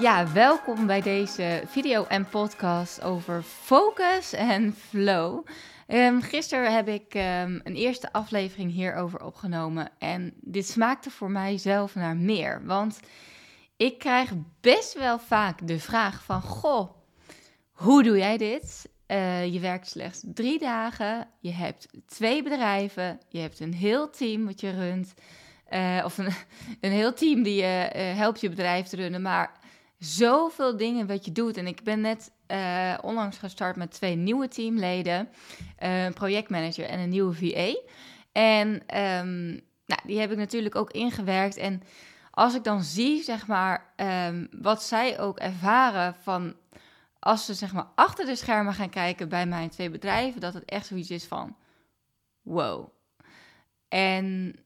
Ja, welkom bij deze video en podcast over focus en flow. Um, gisteren heb ik um, een eerste aflevering hierover opgenomen en dit smaakte voor mij zelf naar meer. Want ik krijg best wel vaak de vraag van, goh, hoe doe jij dit? Uh, je werkt slechts drie dagen, je hebt twee bedrijven, je hebt een heel team wat je runt. Uh, of een, een heel team die je uh, helpt je bedrijf te runnen, maar zoveel dingen wat je doet. En ik ben net uh, onlangs gestart met twee nieuwe teamleden, een projectmanager en een nieuwe VA. En um, nou, die heb ik natuurlijk ook ingewerkt. En als ik dan zie, zeg maar, um, wat zij ook ervaren van als ze zeg maar achter de schermen gaan kijken bij mijn twee bedrijven, dat het echt zoiets is van wow. En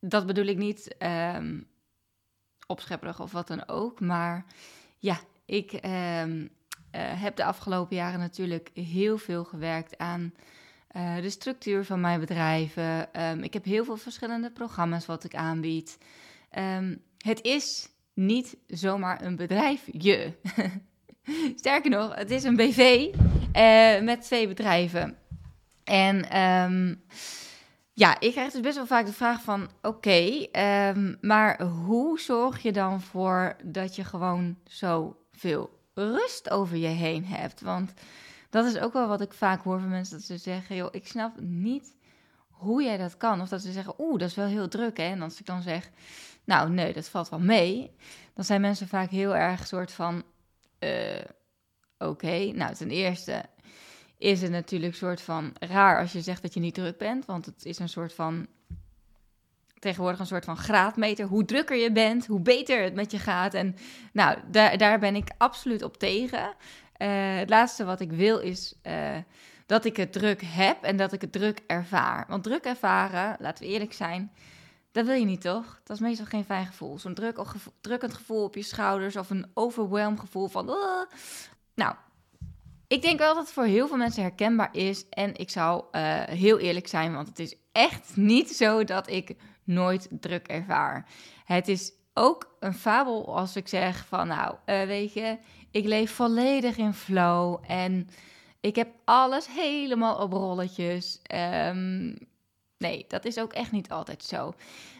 dat bedoel ik niet um, opschepperig of wat dan ook, maar ja, ik um, uh, heb de afgelopen jaren natuurlijk heel veel gewerkt aan uh, de structuur van mijn bedrijven. Um, ik heb heel veel verschillende programma's wat ik aanbied. het is niet zomaar een bedrijfje. Sterker nog, het is een BV uh, met twee bedrijven. En ja, ik krijg dus best wel vaak de vraag van... oké, um, maar hoe zorg je dan voor dat je gewoon zoveel rust over je heen hebt? Want dat is ook wel wat ik vaak hoor van mensen, dat ze zeggen... joh, ik snap niet hoe jij dat kan. Of dat ze zeggen, oeh, dat is wel heel druk, hè? En als ik dan zeg, nou, nee, dat valt wel mee... dan zijn mensen vaak heel erg soort van... Uh, Oké, nou ten eerste is het natuurlijk soort van raar als je zegt dat je niet druk bent, want het is een soort van tegenwoordig een soort van graadmeter. Hoe drukker je bent, hoe beter het met je gaat. En nou, daar, daar ben ik absoluut op tegen. Uh, het laatste wat ik wil is uh, dat ik het druk heb en dat ik het druk ervaar. Want druk ervaren, laten we eerlijk zijn, dat wil je niet, toch? Dat is meestal geen fijn gevoel. Zo'n druk gevo drukkend gevoel op je schouders of een overwhelmed gevoel van... Nou, ik denk wel dat het voor heel veel mensen herkenbaar is. En ik zou uh, heel eerlijk zijn, want het is echt niet zo dat ik nooit druk ervaar. Het is ook een fabel als ik zeg van, nou, uh, weet je, ik leef volledig in flow en ik heb alles helemaal op rolletjes. Um, nee, dat is ook echt niet altijd zo.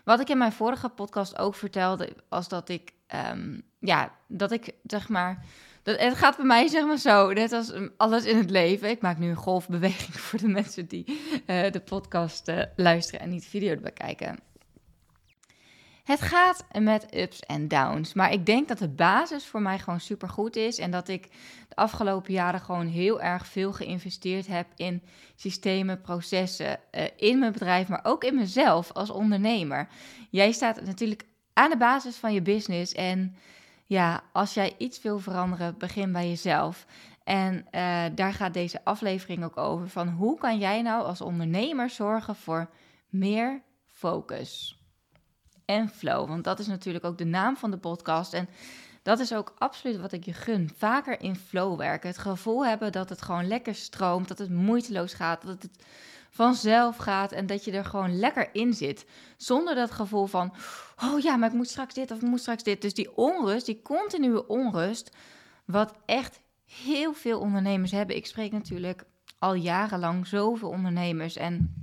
Wat ik in mijn vorige podcast ook vertelde, was dat ik, um, ja, dat ik zeg maar dat, het gaat bij mij zeg maar zo, net als alles in het leven. Ik maak nu een golfbeweging voor de mensen die uh, de podcast uh, luisteren en niet de video bekijken. Het gaat met ups en downs, maar ik denk dat de basis voor mij gewoon super goed is en dat ik de afgelopen jaren gewoon heel erg veel geïnvesteerd heb in systemen, processen, uh, in mijn bedrijf, maar ook in mezelf als ondernemer. Jij staat natuurlijk aan de basis van je business en ja, als jij iets wil veranderen, begin bij jezelf. En uh, daar gaat deze aflevering ook over. Van hoe kan jij nou als ondernemer zorgen voor meer focus en flow? Want dat is natuurlijk ook de naam van de podcast. En dat is ook absoluut wat ik je gun. Vaker in flow werken. Het gevoel hebben dat het gewoon lekker stroomt. Dat het moeiteloos gaat. Dat het vanzelf gaat en dat je er gewoon lekker in zit. Zonder dat gevoel van, oh ja, maar ik moet straks dit of ik moet straks dit. Dus die onrust, die continue onrust, wat echt heel veel ondernemers hebben. Ik spreek natuurlijk al jarenlang zoveel ondernemers en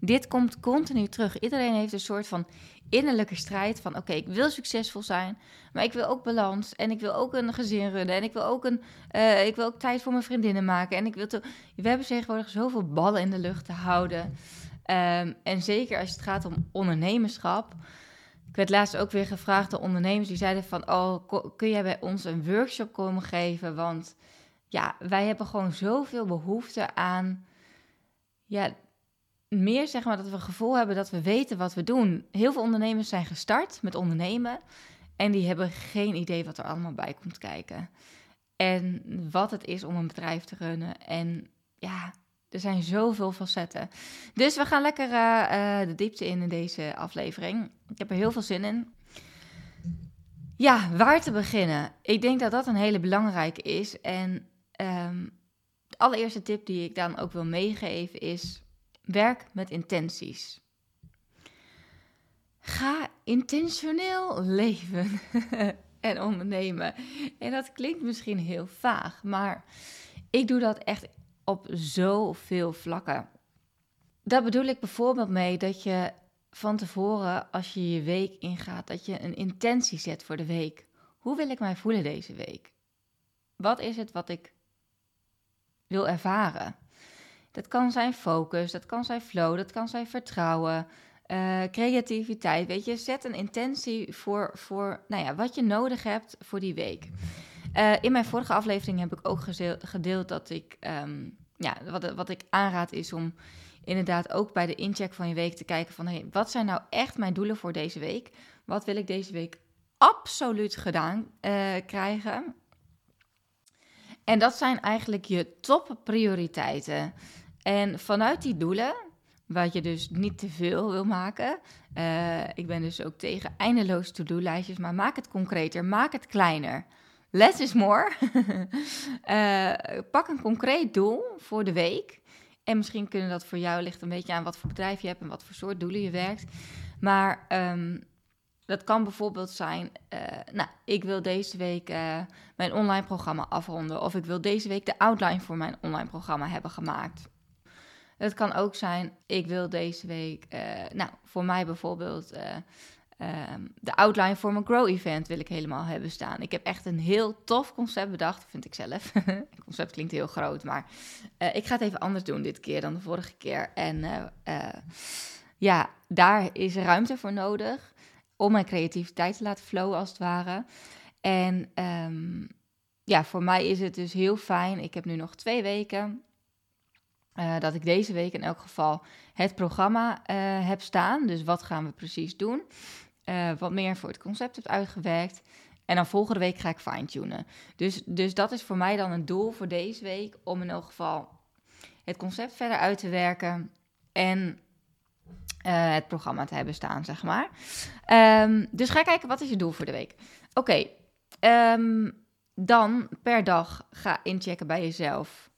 dit komt continu terug. Iedereen heeft een soort van innerlijke strijd van oké, ik wil succesvol zijn, maar ik wil ook balans en ik wil ook een gezin runnen en ik wil ook, een, uh, ik wil ook tijd voor mijn vriendinnen maken en ik wil te, we hebben tegenwoordig zoveel ballen in de lucht te houden. Um, en zeker als het gaat om ondernemerschap. Ik werd laatst ook weer gevraagd door ondernemers die zeiden van oh, kun jij bij ons een workshop komen geven? Want ja, wij hebben gewoon zoveel behoefte aan ja, meer zeg maar dat we het gevoel hebben dat we weten wat we doen. Heel veel ondernemers zijn gestart met ondernemen en die hebben geen idee wat er allemaal bij komt kijken. En wat het is om een bedrijf te runnen. En ja, er zijn zoveel facetten. Dus we gaan lekker uh, de diepte in in deze aflevering. Ik heb er heel veel zin in. Ja, waar te beginnen? Ik denk dat dat een hele belangrijke is. En um, de allereerste tip die ik dan ook wil meegeven is Werk met intenties. Ga intentioneel leven. en ondernemen. En dat klinkt misschien heel vaag, maar ik doe dat echt op zoveel vlakken. Daar bedoel ik bijvoorbeeld mee dat je van tevoren, als je je week ingaat, dat je een intentie zet voor de week. Hoe wil ik mij voelen deze week? Wat is het wat ik wil ervaren? Dat kan zijn focus, dat kan zijn flow, dat kan zijn vertrouwen, uh, creativiteit. Weet je, zet een intentie voor, voor nou ja, wat je nodig hebt voor die week. Uh, in mijn vorige aflevering heb ik ook gedeeld, dat ik, um, ja, wat, wat ik aanraad is om inderdaad ook bij de incheck van je week te kijken van, hey, wat zijn nou echt mijn doelen voor deze week? Wat wil ik deze week absoluut gedaan uh, krijgen? En dat zijn eigenlijk je topprioriteiten. En vanuit die doelen, wat je dus niet te veel wil maken. Uh, ik ben dus ook tegen eindeloos to-do-lijstjes, maar maak het concreter, maak het kleiner. Less is more. uh, pak een concreet doel voor de week. En misschien kunnen dat voor jou ligt een beetje aan wat voor bedrijf je hebt en wat voor soort doelen je werkt. Maar um, dat kan bijvoorbeeld zijn, uh, nou, ik wil deze week mijn online programma afronden. Of ik wil deze week de outline voor mijn online programma hebben gemaakt. Het kan ook zijn, ik wil deze week, uh, nou, voor mij bijvoorbeeld, ehm, de outline voor mijn Grow Event wil ik helemaal hebben staan. Ik heb echt een heel tof concept bedacht, vind ik zelf. het concept klinkt heel groot, maar ik ga het even anders doen dit keer dan de vorige keer. En ja, daar is ruimte voor nodig om mijn creativiteit te laten flowen als het ware. En um, ja, voor mij is het dus heel fijn. Ik heb nu nog twee weken. Uh, dat ik deze week in elk geval het programma uh, heb staan. Dus wat gaan we precies doen? Uh, wat meer voor het concept heb uitgewerkt. En dan volgende week ga ik fine-tunen. Dus, dus dat is voor mij dan een doel voor deze week. Om in elk geval het concept verder uit te werken. En het programma te hebben staan, zeg maar. Um, dus ga kijken, wat is je doel voor de week? Oké, ehm, dan per dag ga inchecken bij jezelf.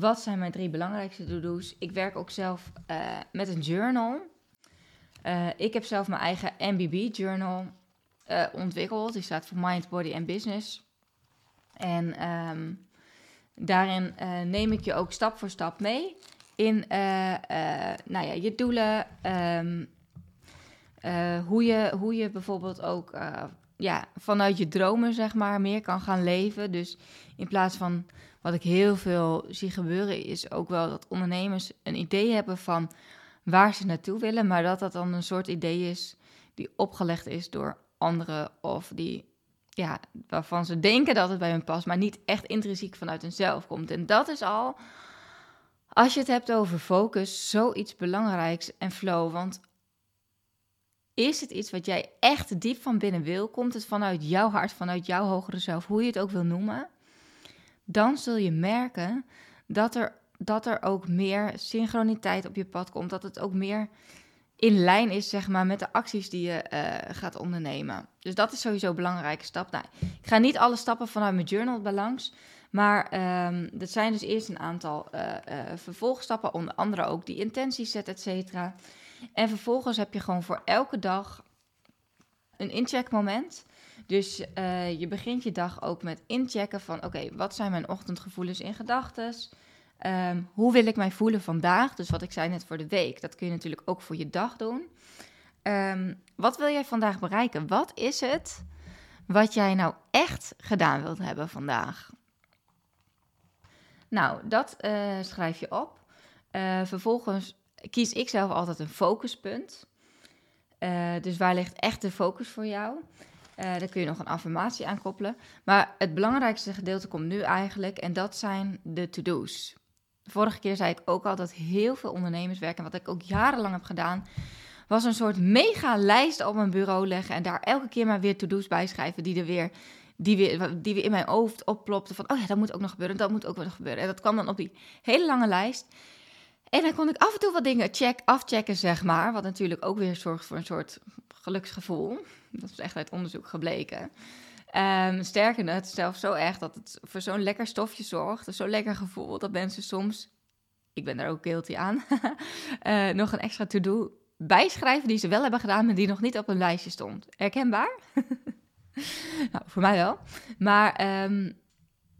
Wat zijn mijn drie belangrijkste to-do's? Ik werk ook zelf uh, met een journal. Uh, ik heb zelf mijn eigen MBB-journal ontwikkeld. Die staat voor Mind, Body en Business. En um, daarin neem ik je ook stap voor stap mee in nou ja, je doelen. Uh, hoe, je, hoe je bijvoorbeeld ook ja, vanuit je dromen, zeg maar, meer kan gaan leven. Dus in plaats van wat ik heel veel zie gebeuren, is ook wel dat ondernemers een idee hebben van waar ze naartoe willen, maar dat dat dan een soort idee is die opgelegd is door anderen of die, ja, waarvan ze denken dat het bij hun past, maar niet echt intrinsiek vanuit hunzelf komt. En dat is al als je het hebt over focus, zoiets belangrijks en flow. Want is het iets wat jij echt diep van binnen wil? Komt het vanuit jouw hart, vanuit jouw hogere zelf, hoe je het ook wil noemen? Dan zul je merken dat er, dat er ook meer synchroniteit op je pad komt. Dat het ook meer in lijn is, zeg maar, met de acties die je uh, gaat ondernemen. Dus dat is sowieso een belangrijke stap. Nou, ik ga niet alle stappen vanuit mijn journal balans. Maar um, dat zijn dus eerst een aantal uh, uh, vervolgstappen, onder andere ook die intenties zetten, et cetera. En vervolgens heb je gewoon voor elke dag een incheckmoment. Dus uh, je begint je dag ook met inchecken van... oké, wat zijn mijn ochtendgevoelens in gedachten? Um, hoe wil ik mij voelen vandaag? Dus wat ik zei net voor de week, dat kun je natuurlijk ook voor je dag doen. Um, wat wil jij vandaag bereiken? Wat is het wat jij nou echt gedaan wilt hebben vandaag? Nou, dat uh, schrijf je op. Uh, vervolgens kies ik zelf altijd een focuspunt. Uh, dus waar ligt echt de focus voor jou? daar kun je nog een affirmatie aan koppelen. Maar het belangrijkste gedeelte komt nu eigenlijk, en dat zijn de to-do's. Vorige keer zei ik ook al dat heel veel ondernemers werken, wat ik ook jarenlang heb gedaan, was een soort mega lijst op mijn bureau leggen en daar elke keer maar weer to-do's bij schrijven die er weer die weer, die weer in mijn hoofd opplopte van, oh ja, dat moet ook nog gebeuren, dat moet ook nog gebeuren. En dat kwam dan op die hele lange lijst. En dan kon ik af en toe wat dingen check, afchecken, zeg maar, wat natuurlijk ook weer zorgt voor een soort geluksgevoel. Dat is echt uit onderzoek gebleken. Um, sterker het is zelfs zo erg dat het voor zo'n lekker stofje zorgt, zo'n lekker gevoel, dat mensen soms, ik ben daar ook guilty aan, uh, nog een extra to-do bijschrijven die ze wel hebben gedaan, maar die nog niet op een lijstje stond. Herkenbaar? nou, voor mij wel. Maar ehm,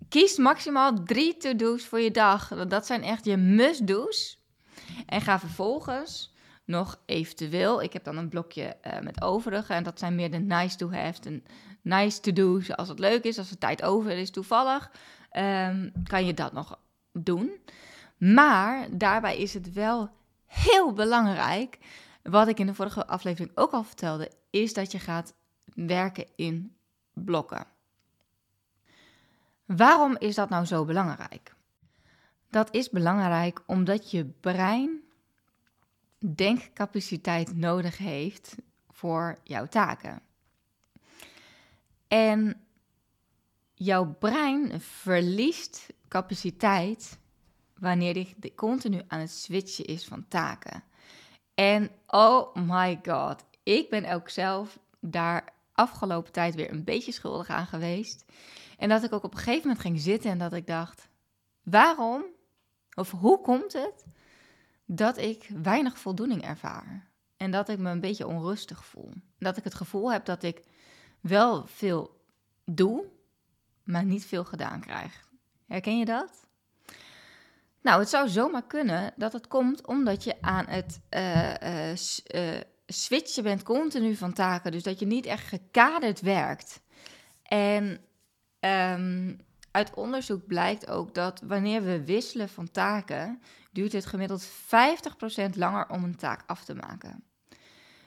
kies maximaal drie to-do's voor je dag. Dat zijn echt je must-do's. En ga vervolgens nog eventueel, ik heb dan een blokje uh, met overige. En dat zijn meer de nice to have en nice to do's. Als het leuk is, als de tijd over is toevallig, um, kan je dat nog doen. Maar daarbij is het wel heel belangrijk, wat ik in de vorige aflevering ook al vertelde, is dat je gaat werken in blokken. Waarom is dat nou zo belangrijk? Dat is belangrijk omdat je brein denkcapaciteit nodig heeft voor jouw taken. En jouw brein verliest capaciteit wanneer die continu aan het switchen is van taken. En oh my god, ik ben ook zelf daar afgelopen tijd weer een beetje schuldig aan geweest. En dat ik ook op een gegeven moment ging zitten en dat ik dacht: waarom of hoe komt het dat ik weinig voldoening ervaar? En dat ik me een beetje onrustig voel. Dat ik het gevoel heb dat ik wel veel doe, maar niet veel gedaan krijg. Herken je dat? Nou, het zou zomaar kunnen dat het komt omdat je aan het uh, uh, switchen bent continu van taken. Dus dat je niet echt gekaderd werkt. En um, uit onderzoek blijkt ook dat wanneer we wisselen van taken, duurt het gemiddeld 50% langer om een taak af te maken.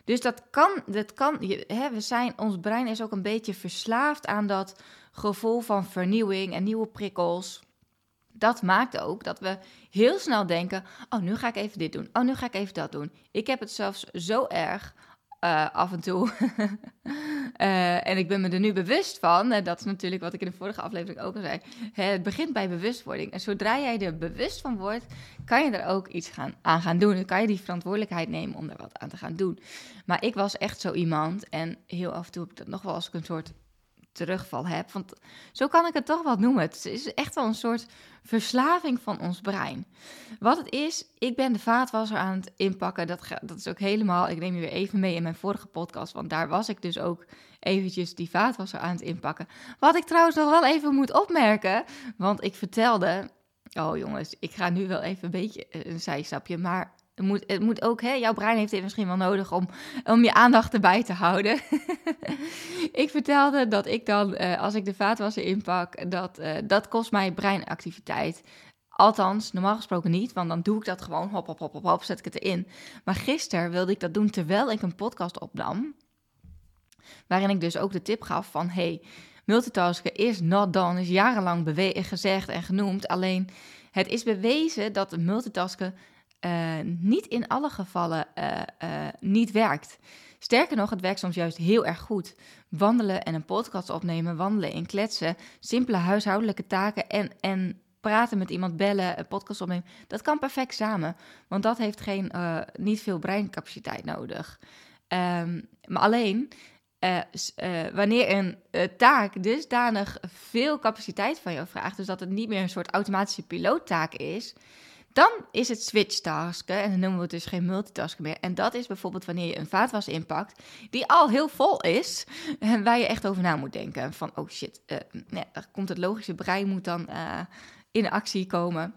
Dus dat kan, dat kan hè, we zijn, ons brein is ook een beetje verslaafd aan dat gevoel van vernieuwing en nieuwe prikkels. Dat maakt ook dat we heel snel denken: Oh, nu ga ik even dit doen. Oh, nu ga ik even dat doen. Ik heb het zelfs zo erg uh, af en toe. uh, en ik ben me er nu bewust van. En dat is natuurlijk wat ik in de vorige aflevering ook al zei. Het begint bij bewustwording. En zodra jij er bewust van wordt, kan je er ook iets gaan, aan gaan doen. Dan kan je die verantwoordelijkheid nemen om er wat aan te gaan doen. Maar ik was echt zo iemand. En heel af en toe heb ik dat nog wel als een soort terugval heb. Want zo kan ik het toch wel noemen. Het is echt wel een soort verslaving van ons brein. Wat het is, ik ben de vaatwasser aan het inpakken. Dat, dat is ook helemaal, ik neem je weer even mee in mijn vorige podcast, want daar was ik dus ook eventjes die vaatwasser aan het inpakken. Wat ik trouwens nog wel even moet opmerken, want ik vertelde... Oh jongens, ik ga nu wel even een beetje een zijstapje, maar het moet, het moet ook, hè, jouw brein heeft het misschien wel nodig om, om je aandacht erbij te houden. ik vertelde dat ik dan, uh, als ik de vaatwasser inpak, dat, uh, dat kost mij breinactiviteit. Althans, normaal gesproken niet, want dan doe ik dat gewoon, hop, hop, hop, hop, hop, zet ik het erin. Maar gisteren wilde ik dat doen terwijl ik een podcast opnam, waarin ik dus ook de tip gaf van, hey, multitasken is not done, is jarenlang gezegd en genoemd, alleen het is bewezen dat multitasken uh, niet in alle gevallen uh, uh, niet werkt. Sterker nog, het werkt soms juist heel erg goed. Wandelen en een podcast opnemen, wandelen en kletsen, simpele huishoudelijke taken en, en praten met iemand, bellen, een podcast opnemen, dat kan perfect samen. Want dat heeft geen, niet veel breincapaciteit nodig. Um, maar alleen, wanneer een taak dusdanig veel capaciteit van jou vraagt, dus dat het niet meer een soort automatische piloottaak is, dan is het switch tasken en dan noemen we het dus geen multitasken meer. En dat is bijvoorbeeld wanneer je een vaatwas inpakt die al heel vol is en waar je echt over na moet denken. Van oh shit, nee, dan komt het logische brein moet dan uh, in actie komen.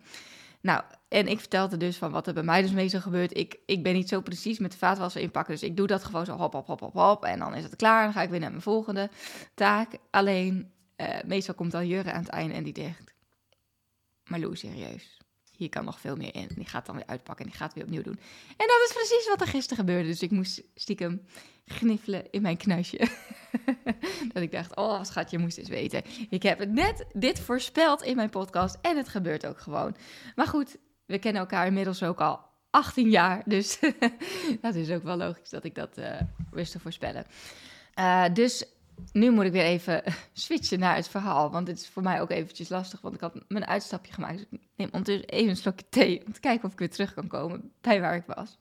Nou, en ik vertelde dus van wat er bij mij dus meestal gebeurt. Ik, ik ben niet zo precies met de vaatwasser inpakken, dus ik doe dat gewoon zo hop, hop, hop, hop, hop. En dan is het klaar, dan ga ik weer naar mijn volgende taak. Alleen, meestal komt dan Jurre aan het einde en die zegt, maar Lou, serieus hier kan nog veel meer in. Die gaat dan weer uitpakken en die gaat weer opnieuw doen. En dat is precies wat er gisteren gebeurde. Dus ik moest stiekem gniffelen in mijn knuisje. dat ik dacht, oh schat, je moest eens weten. Ik heb het net dit voorspeld in mijn podcast en het gebeurt ook gewoon. Maar goed, we kennen elkaar inmiddels ook al 18 jaar. Dus dat is ook wel logisch dat ik dat uh, wist te voorspellen. Uh, dus nu moet ik weer even switchen naar het verhaal. Want dit is voor mij ook eventjes lastig. Want ik had mijn uitstapje gemaakt. Dus ik neem ondertussen even een slokje thee. Om te kijken of ik weer terug kan komen bij waar ik was.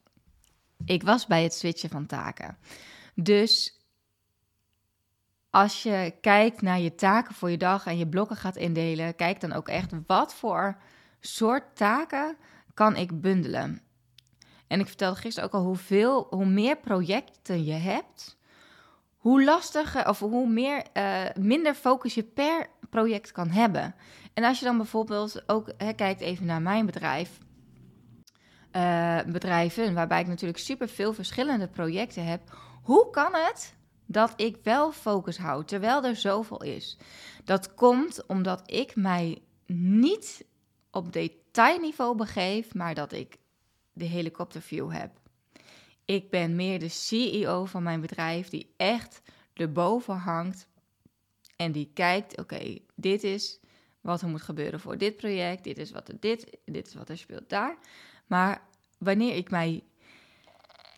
Ik was bij het switchen van taken. Dus als je kijkt naar je taken voor je dag en je blokken gaat indelen, kijk dan ook echt wat voor soort taken kan ik bundelen. En ik vertelde gisteren ook al hoeveel, hoe meer projecten je hebt, hoe lastiger of hoe meer, uh, minder focus je per project kan hebben. En als je dan bijvoorbeeld ook hè, kijkt even naar mijn bedrijf, uh, bedrijven, waarbij ik natuurlijk super veel verschillende projecten heb. Hoe kan het dat ik wel focus houd terwijl er zoveel is? Dat komt omdat ik mij niet op detailniveau begeef, maar dat ik de helikopterview heb. Ik ben meer de CEO van mijn bedrijf die echt erboven hangt en die kijkt: oké, dit is wat er moet gebeuren voor dit project, dit is wat er dit, dit is wat er speelt daar. Maar wanneer ik mij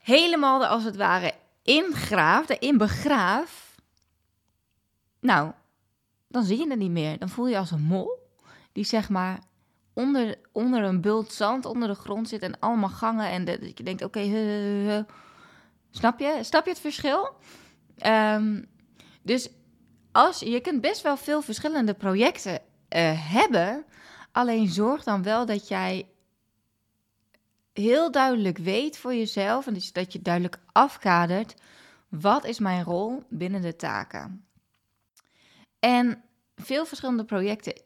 helemaal als het ware ingraaf, erin begraaf, nou, dan zie je het niet meer. Dan voel je als een mol die zeg maar onder, onder een bult zand onder de grond zit en allemaal gangen en dat je denkt, oké, snap je? Snap je het verschil? Ehm, dus als, je kunt best wel veel verschillende projecten uh, hebben, alleen zorg dan wel dat jij heel duidelijk weet voor jezelf en dus dat je duidelijk afkadert wat is mijn rol binnen de taken. En veel verschillende projecten.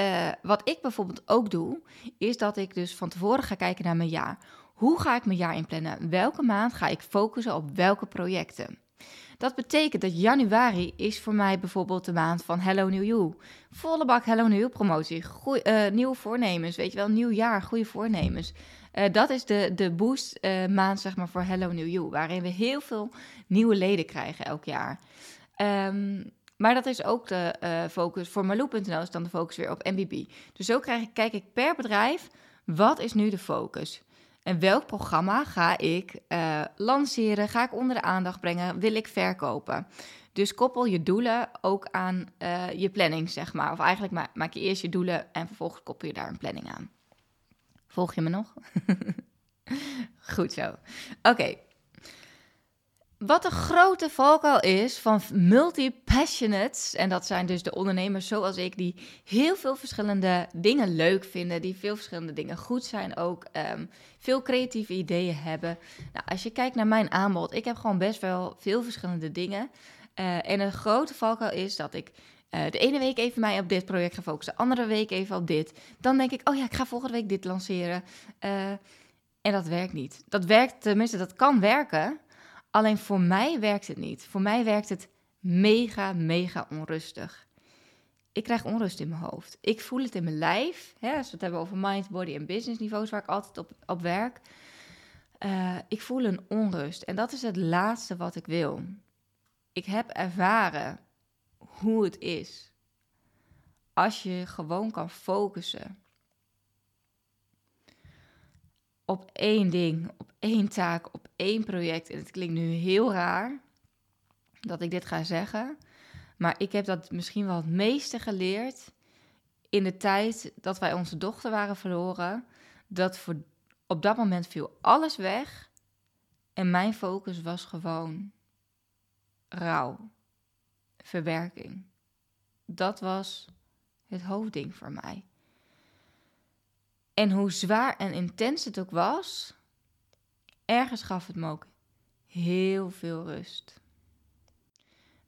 Uh, wat ik bijvoorbeeld ook doe, is dat ik dus van tevoren ga kijken naar mijn jaar. Hoe ga ik mijn jaar inplannen? Welke maand ga ik focussen op welke projecten? Dat betekent dat januari is voor mij bijvoorbeeld de maand van Hello New You. Volle bak Hello New You promotie. Uh, nieuwe voornemens, weet je wel, nieuw jaar, goede voornemens. Uh, dat is de, de boost maand zeg maar, voor Hello New You, waarin we heel veel nieuwe leden krijgen elk jaar. Um, maar dat is ook de uh, focus voor Malou.nl is dan de focus weer op MBB. Dus zo krijg ik, kijk ik per bedrijf, wat is nu de focus? En welk programma ga ik uh, lanceren? Ga ik onder de aandacht brengen? Wil ik verkopen? Dus koppel je doelen ook aan uh, je planning, zeg maar. Of eigenlijk ma maak je eerst je doelen en vervolgens koppel je daar een planning aan. Volg je me nog? Goed zo. Oké. Wat de grote valkuil is van multi-passionates, en dat zijn dus de ondernemers zoals ik, die heel veel verschillende dingen leuk vinden, die veel verschillende dingen goed zijn ook, um, veel creatieve ideeën hebben. Nou, als je kijkt naar mijn aanbod, ik heb gewoon best wel veel verschillende dingen. Uh, en een grote valkuil is dat ik uh, de ene week even mij op dit project ga focussen, de andere week even op dit. Dan denk ik, oh ja, ik ga volgende week dit lanceren. Uh, en dat werkt niet. Dat werkt, tenminste, dat kan werken. Alleen voor mij werkt het niet. Voor mij werkt het mega, mega onrustig. Ik krijg onrust in mijn hoofd. Ik voel het in mijn lijf. Hè, als we het hebben over mind, body en business niveaus, waar ik altijd op, op werk. Uh, ik voel een onrust. En dat is het laatste wat ik wil. Ik heb ervaren hoe het is. Als je gewoon kan focussen op één ding, op één taak, op één project. En het klinkt nu heel raar dat ik dit ga zeggen. Maar ik heb dat misschien wel het meeste geleerd in de tijd dat wij onze dochter waren verloren. Dat voor, op dat moment viel alles weg. En mijn focus was gewoon rouw, verwerking. Dat was het hoofdding voor mij. En hoe zwaar en intens het ook was, ergens gaf het me ook heel veel rust.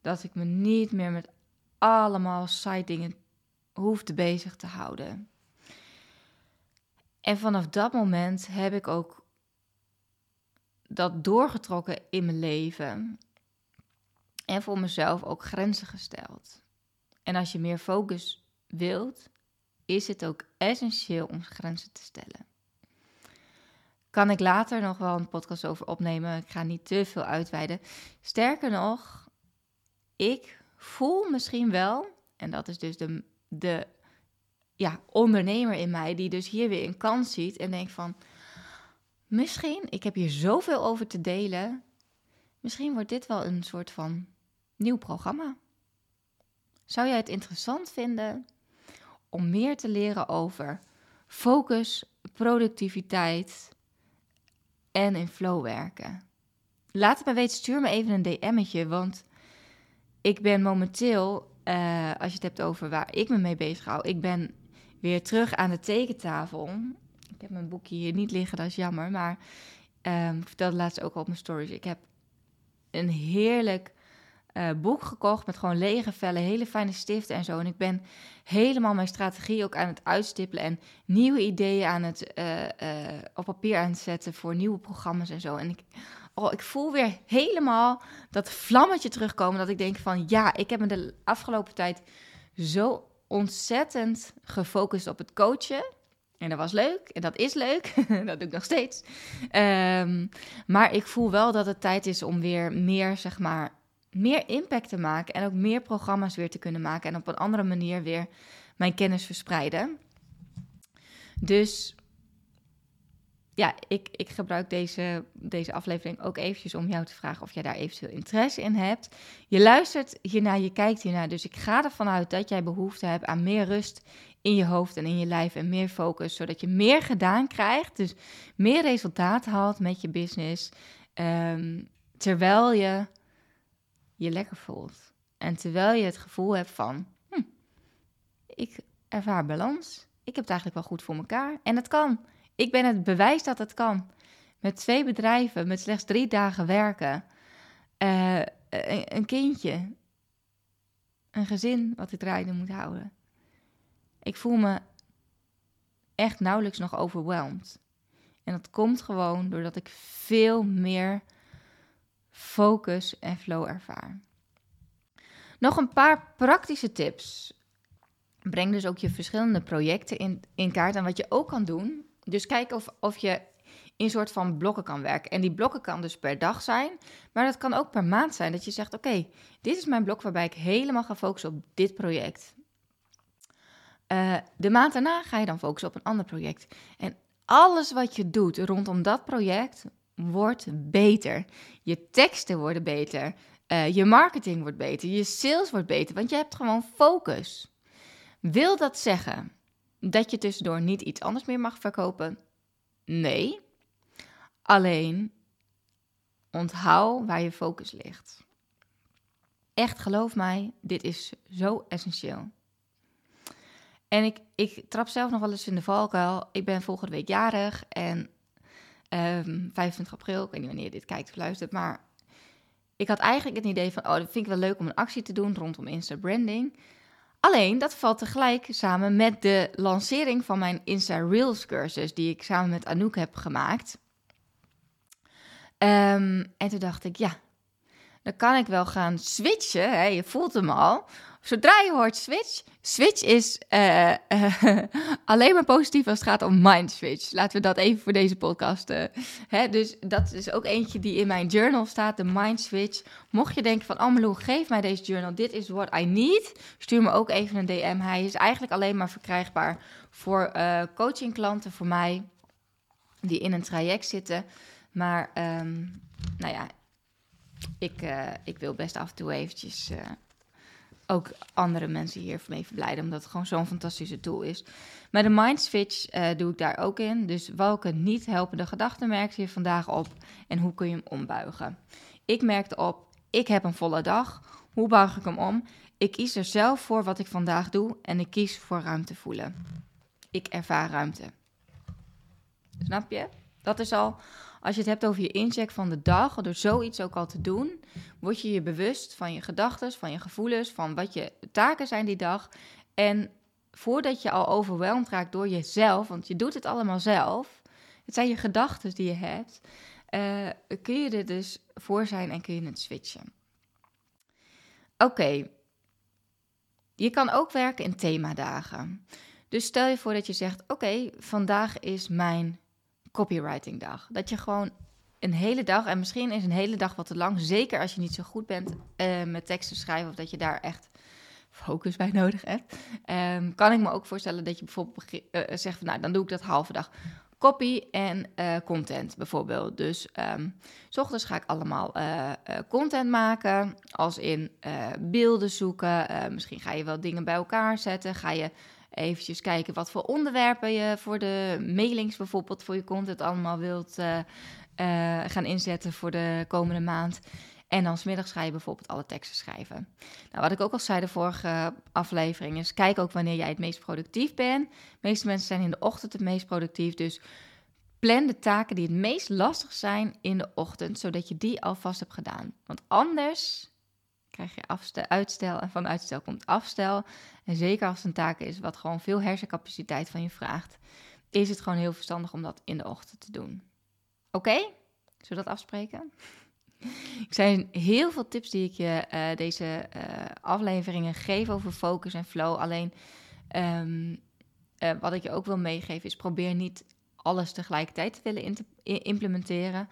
Dat ik me niet meer met allemaal side dingen hoefde bezig te houden. En vanaf dat moment heb ik ook dat doorgetrokken in mijn leven. En voor mezelf ook grenzen gesteld. En als je meer focus wilt, is het ook essentieel om grenzen te stellen. Kan ik later nog wel een podcast over opnemen. Ik ga niet te veel uitweiden. Sterker nog, ik voel misschien wel, en dat is dus de, de ja, ondernemer in mij, die dus hier weer een kans ziet en denkt van, misschien, ik heb hier zoveel over te delen, misschien wordt dit wel een soort van nieuw programma. Zou jij het interessant vinden om meer te leren over focus, productiviteit en in flow werken. Laat het me weten, stuur me even een DM'tje, want ik ben momenteel, uh, als je het hebt over waar ik me mee bezig hou, ik ben weer terug aan de tekentafel. Ik heb mijn boekje hier niet liggen, dat is jammer, maar um, ik vertelde laatst ook al op mijn stories. Ik heb een heerlijk uh, boek gekocht met gewoon lege vellen, hele fijne stiften en zo. En ik ben helemaal mijn strategie ook aan het uitstippelen en nieuwe ideeën aan het, uh, uh, op papier aan het zetten voor nieuwe programma's en zo. En ik, oh, ik voel weer helemaal dat vlammetje terugkomen dat ik denk van ja, ik heb me de afgelopen tijd zo ontzettend gefocust op het coachen. En dat was leuk en dat is leuk. dat doe ik nog steeds. Um, maar ik voel wel dat het tijd is om weer meer, zeg maar, meer impact te maken. En ook meer programma's weer te kunnen maken. En op een andere manier weer mijn kennis verspreiden. Dus ja, ik, ik gebruik deze, deze aflevering ook eventjes om jou te vragen of jij daar eventueel interesse in hebt. Je luistert hiernaar, je kijkt hiernaar, dus ik ga ervan uit dat jij behoefte hebt aan meer rust in je hoofd en in je lijf en meer focus, zodat je meer gedaan krijgt, dus meer resultaat haalt met je business, um, terwijl je je lekker voelt. En terwijl je het gevoel hebt van, hm, ik ervaar balans, ik heb het eigenlijk wel goed voor elkaar en het kan. Ik ben het bewijs dat het kan. Met twee bedrijven, met slechts drie dagen werken, uh, een, kindje, een gezin wat ik draaiende moet houden. Ik voel me echt nauwelijks nog overweldigd. En dat komt gewoon doordat ik veel meer focus en flow ervaar. Nog een paar praktische tips. Breng dus ook je verschillende projecten in, in kaart. En wat je ook kan doen, dus kijk of, of je in soort van blokken kan werken. En die blokken kan dus per dag zijn, maar dat kan ook per maand zijn. Dat je zegt, oké, dit is mijn blok waarbij ik helemaal ga focussen op dit project. Uh, de maand daarna ga je dan focussen op een ander project. En alles wat je doet rondom dat project wordt beter. Je teksten worden beter. Uh, je marketing wordt beter. Je sales wordt beter. Want je hebt gewoon focus. Wil dat zeggen dat je tussendoor niet iets anders meer mag verkopen? Nee. Alleen onthoud waar je focus ligt. Echt geloof mij, dit is zo essentieel. En ik, ik trap zelf nog wel eens in de valkuil. Ik ben volgende week jarig en um, ehm, 25 april, ik weet niet wanneer je dit kijkt of luistert, maar ik had eigenlijk het idee van, oh, dat vind ik wel leuk om een actie te doen rondom Insta branding. Alleen, dat valt tegelijk samen met de lancering van mijn Insta Reels cursus, die ik samen met Anouk heb gemaakt. Um, en toen dacht ik, ja, dan kan ik wel gaan switchen. Je voelt hem al. Zodra je hoort switch, switch is uh, uh, alleen maar positief als het gaat om mind switch. Laten we dat even voor deze podcast. Uh, hè? Dus dat is ook eentje die in mijn journal staat, de mind switch. Mocht je denken van, oh geef mij deze journal, dit is what I need. Stuur me ook even een DM. Hij is eigenlijk alleen maar verkrijgbaar voor coachingklanten, voor mij, die in een traject zitten. Maar, um, nou ja, ik, ik wil best af en toe eventjes ook andere mensen hier mee verblijden, omdat het gewoon zo'n fantastische tool is. Maar de mind switch uh, doe ik daar ook in. Dus welke niet helpende gedachten merkte je vandaag op en hoe kun je hem ombuigen? Ik merkte op, ik heb een volle dag. Hoe buig ik hem om? Ik kies er zelf voor wat ik vandaag doe en ik kies voor ruimte voelen. Ik ervaar ruimte. Snap je? Dat is al als je het hebt over je incheck van de dag, door zoiets ook al te doen, word je je bewust van je gedachten, van je gevoelens, van wat je taken zijn die dag. En voordat je al overweldigd raakt door jezelf, want je doet het allemaal zelf, het zijn je gedachten die je hebt, uh, kun je er dus voor zijn en kun je het switchen. Oké, je kan ook werken in themadagen. Dus stel je voor dat je zegt: Oké, vandaag is mijn copywriting dag. Dat je gewoon een hele dag, en misschien is een hele dag wat te lang, zeker als je niet zo goed bent uh, met teksten schrijven of dat je daar echt focus bij nodig hebt. Um, kan ik me ook voorstellen dat je bijvoorbeeld uh, zegt van nou, dan doe ik dat halve dag. Copy en content bijvoorbeeld. Dus um, s ochtends ga ik allemaal content maken, als in beelden zoeken. misschien ga je wel dingen bij elkaar zetten. Ga je eventjes kijken wat voor onderwerpen je voor de mailings bijvoorbeeld voor je content allemaal wilt uh, uh, gaan inzetten voor de komende maand. En dan smiddags ga je bijvoorbeeld alle teksten schrijven. Nou, wat ik ook al zei de vorige aflevering is, kijk ook wanneer jij het meest productief bent. De meeste mensen zijn in de ochtend het meest productief, dus plan de taken die het meest lastig zijn in de ochtend, zodat je die alvast hebt gedaan. Want anders krijg je afstel, uitstel en van uitstel komt afstel. En zeker als het een taak is wat gewoon veel hersencapaciteit van je vraagt, is het gewoon heel verstandig om dat in de ochtend te doen. Oké? Zullen we dat afspreken? Ik zijn heel veel tips die ik je uh, deze uh, afleveringen geef over focus en flow. Alleen um, uh, wat ik je ook wil meegeven is probeer niet alles tegelijkertijd te willen implementeren.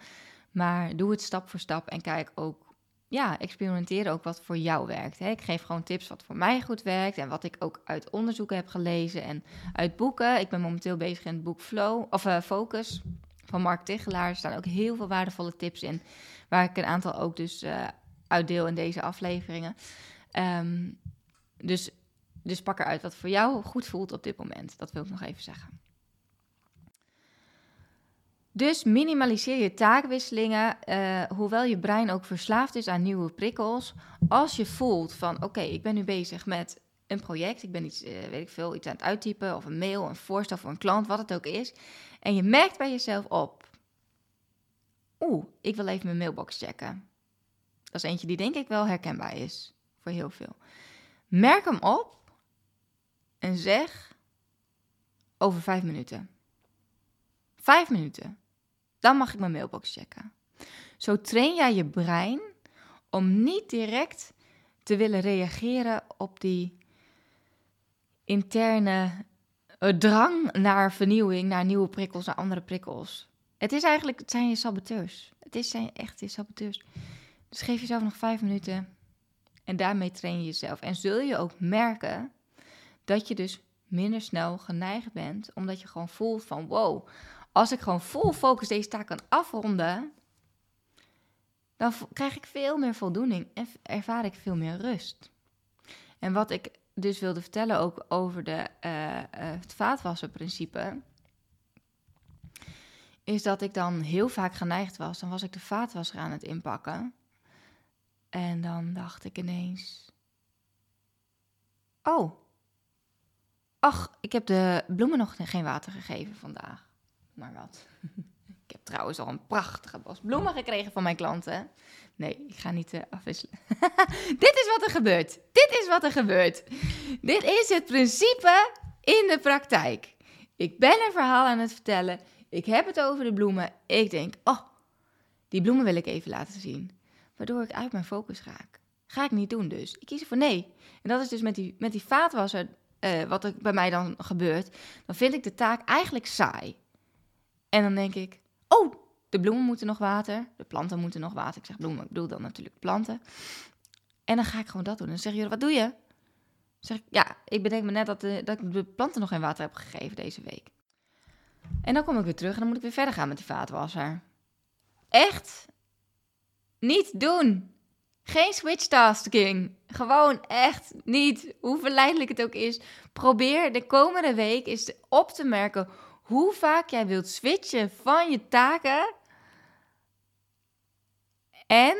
Maar doe het stap voor stap en kijk ook, ja, experimenteer ook wat voor jou werkt. Hè. Ik geef gewoon tips wat voor mij goed werkt en wat ik ook uit onderzoeken heb gelezen en uit boeken. Ik ben momenteel bezig in het boek Flow, of uh, Focus van Mark Tichelaar. Er staan ook heel veel waardevolle tips in, waar ik een aantal ook dus uh, uitdeel in deze afleveringen. Um, dus, dus pak eruit wat voor jou goed voelt op dit moment. Dat wil ik nog even zeggen. Dus minimaliseer je taakwisselingen, uh, hoewel je brein ook verslaafd is aan nieuwe prikkels. Als je voelt van, oké, ik ben nu bezig met een project, ik ben iets, uh, weet ik veel, iets aan het uittypen, of een mail, een voorstel voor een klant, wat het ook is. En je merkt bij jezelf op, oeh, ik wil even mijn mailbox checken. Dat is eentje die denk ik wel herkenbaar is voor heel veel. Merk hem op en zeg over vijf minuten. Vijf minuten. Dan mag ik mijn mailbox checken. Zo train jij je brein om niet direct te willen reageren op die interne eh, drang naar vernieuwing, naar nieuwe prikkels, naar andere prikkels. Het is eigenlijk, het zijn je saboteurs. Het is zijn echt je saboteurs. Dus geef jezelf nog vijf minuten en daarmee train je jezelf. En zul je ook merken dat je dus minder snel geneigd bent, omdat je gewoon voelt van wow, als ik gewoon vol focus deze taak kan afronden, dan krijg ik veel meer voldoening en ervaar ik veel meer rust. En wat ik dus wilde vertellen ook over de, uh, het vaatwassenprincipe, is dat ik dan heel vaak geneigd was. Dan was ik de vaatwasser aan het inpakken. En dan dacht ik ineens: Oh, ach, ik heb de bloemen nog geen water gegeven vandaag maar wat. ik heb trouwens al een prachtige bos bloemen gekregen van mijn klanten. Nee, ik ga niet uh, afwisselen. Dit is wat er gebeurt. Dit is wat er gebeurt. Dit is het principe in de praktijk. Ik ben een verhaal aan het vertellen. Ik heb het over de bloemen. Ik denk, oh, die bloemen wil ik even laten zien. Waardoor ik uit mijn focus raak. Ga ik niet doen dus. Ik kies ervoor nee. En dat is dus met die, met die vaatwasser, uh, wat er bij mij dan gebeurt. Dan vind ik de taak eigenlijk saai. En dan denk ik, oh, de bloemen moeten nog water, de planten moeten nog water. Ik zeg bloemen, ik bedoel dan natuurlijk planten. En dan ga ik gewoon dat doen. En dan zeggen jullie, wat doe je? Zeg ik, ja, ik bedenk me net dat, de, dat ik de planten nog geen water heb gegeven deze week. En dan kom ik weer terug en dan moet ik weer verder gaan met die vaatwasser. Echt niet doen. Geen switch tasking. Gewoon echt niet. Hoe verleidelijk het ook is. Probeer de komende week eens op te merken hoe vaak jij wilt switchen van je taken. En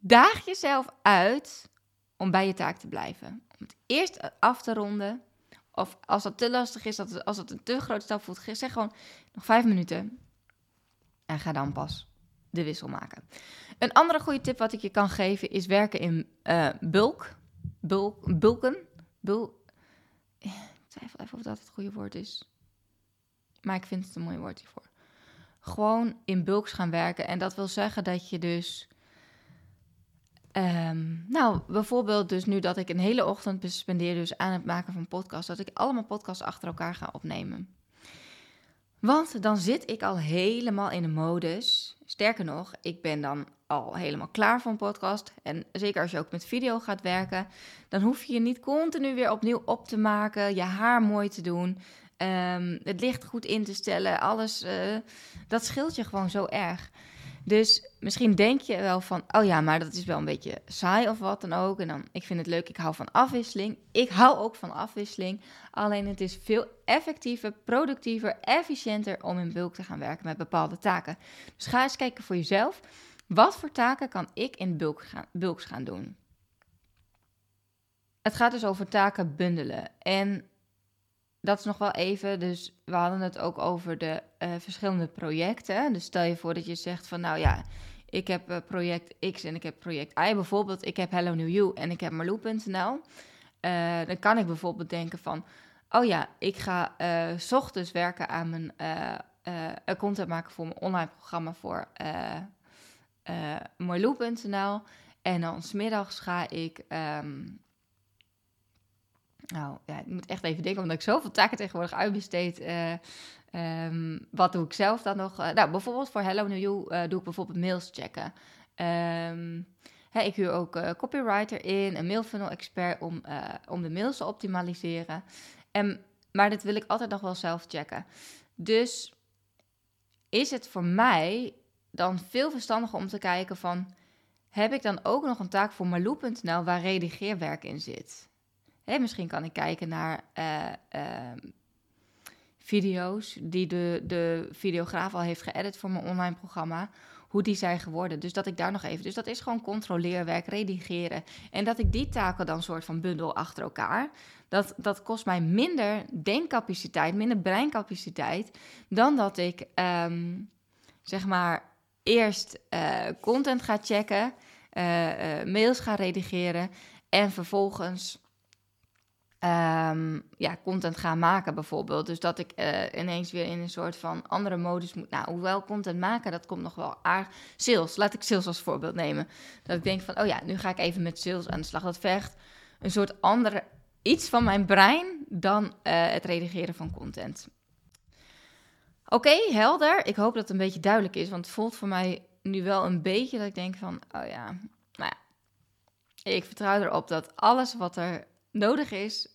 daag jezelf uit om bij je taak te blijven. Om het eerst af te ronden. Of als dat te lastig is, als het een te grote stap voelt, zeg gewoon nog vijf minuten. En ga dan pas de wissel maken. Een andere goede tip wat ik je kan geven is werken in uh, bulk. bulk. Bulken. Bul ik twijfel even of dat het goede woord is maar ik vind het een mooi woord hiervoor. Gewoon in bulks gaan werken. En dat wil zeggen dat je dus. Um, nou, bijvoorbeeld dus nu dat ik een hele ochtend spendeer dus aan het maken van podcasts, dat ik allemaal podcasts achter elkaar ga opnemen. Want dan zit ik al helemaal in de modus. Sterker nog, ik ben dan al helemaal klaar voor een podcast. En zeker als je ook met video gaat werken, dan hoef je je niet continu weer opnieuw op te maken, je haar mooi te doen. Um, het licht goed in te stellen, alles, uh, dat scheelt je gewoon zo erg. Dus misschien denk je wel van, oh ja, maar dat is wel een beetje saai of wat dan ook. En dan, ik vind het leuk, ik hou van afwisseling. Ik hou ook van afwisseling. Alleen het is veel effectiever, productiever, efficiënter om in bulk te gaan werken met bepaalde taken. Dus ga eens kijken voor jezelf. Wat voor taken kan ik in bulk gaan, bulks gaan doen? Het gaat dus over taken bundelen. En dat is nog wel even. Dus we hadden het ook over de uh, verschillende projecten. Dus stel je voor dat je zegt van nou ja, ik heb project X en ik heb project Y. Bijvoorbeeld, ik heb Hello New You en ik heb Marloe.nl. dan kan ik bijvoorbeeld denken van... Oh ja, ik ga s ochtends werken aan mijn content maken voor mijn online programma voor uh. En dan smiddags ga ik... Ehm, nou ja, ik moet echt even denken, omdat ik zoveel taken tegenwoordig uitbesteed. Uh, wat doe ik zelf dan nog? Uh, nou, bijvoorbeeld voor Hello New You doe ik bijvoorbeeld mails checken. Hè, ik huur ook copywriter in, een mailfunnel expert om, om de mails te optimaliseren. En, maar dat wil ik altijd nog wel zelf checken. Dus is het voor mij dan veel verstandiger om te kijken van... heb ik dan ook nog een taak voor Marloe.nl waar redigeerwerk in zit? Misschien kan ik kijken naar uh, uh, video's die de, de videograaf al heeft geëdit voor mijn online programma hoe die zijn geworden. Dus dat ik daar nog even. Dus dat is gewoon controleerwerk, redigeren. En dat ik die taken dan soort van bundel achter elkaar. Dat, dat kost mij minder denkcapaciteit, minder breincapaciteit. Dan dat ik um, zeg maar eerst uh, content ga checken, uh, mails ga redigeren en vervolgens um, ja, content ga maken bijvoorbeeld. Dus dat ik ineens weer in een soort van andere modus moet. Nou, hoewel content maken, dat komt nog wel aardig. Sales, laat ik sales als voorbeeld nemen. Dat ik denk van, oh ja, nu ga ik even met sales aan de slag. Dat vergt een soort andere, iets van mijn brein dan het redigeren van content. Oké, helder. Ik hoop dat het een beetje duidelijk is, want het voelt voor mij nu wel een beetje dat ik denk van, oh ja, nou ja, ik vertrouw erop dat alles wat er nodig is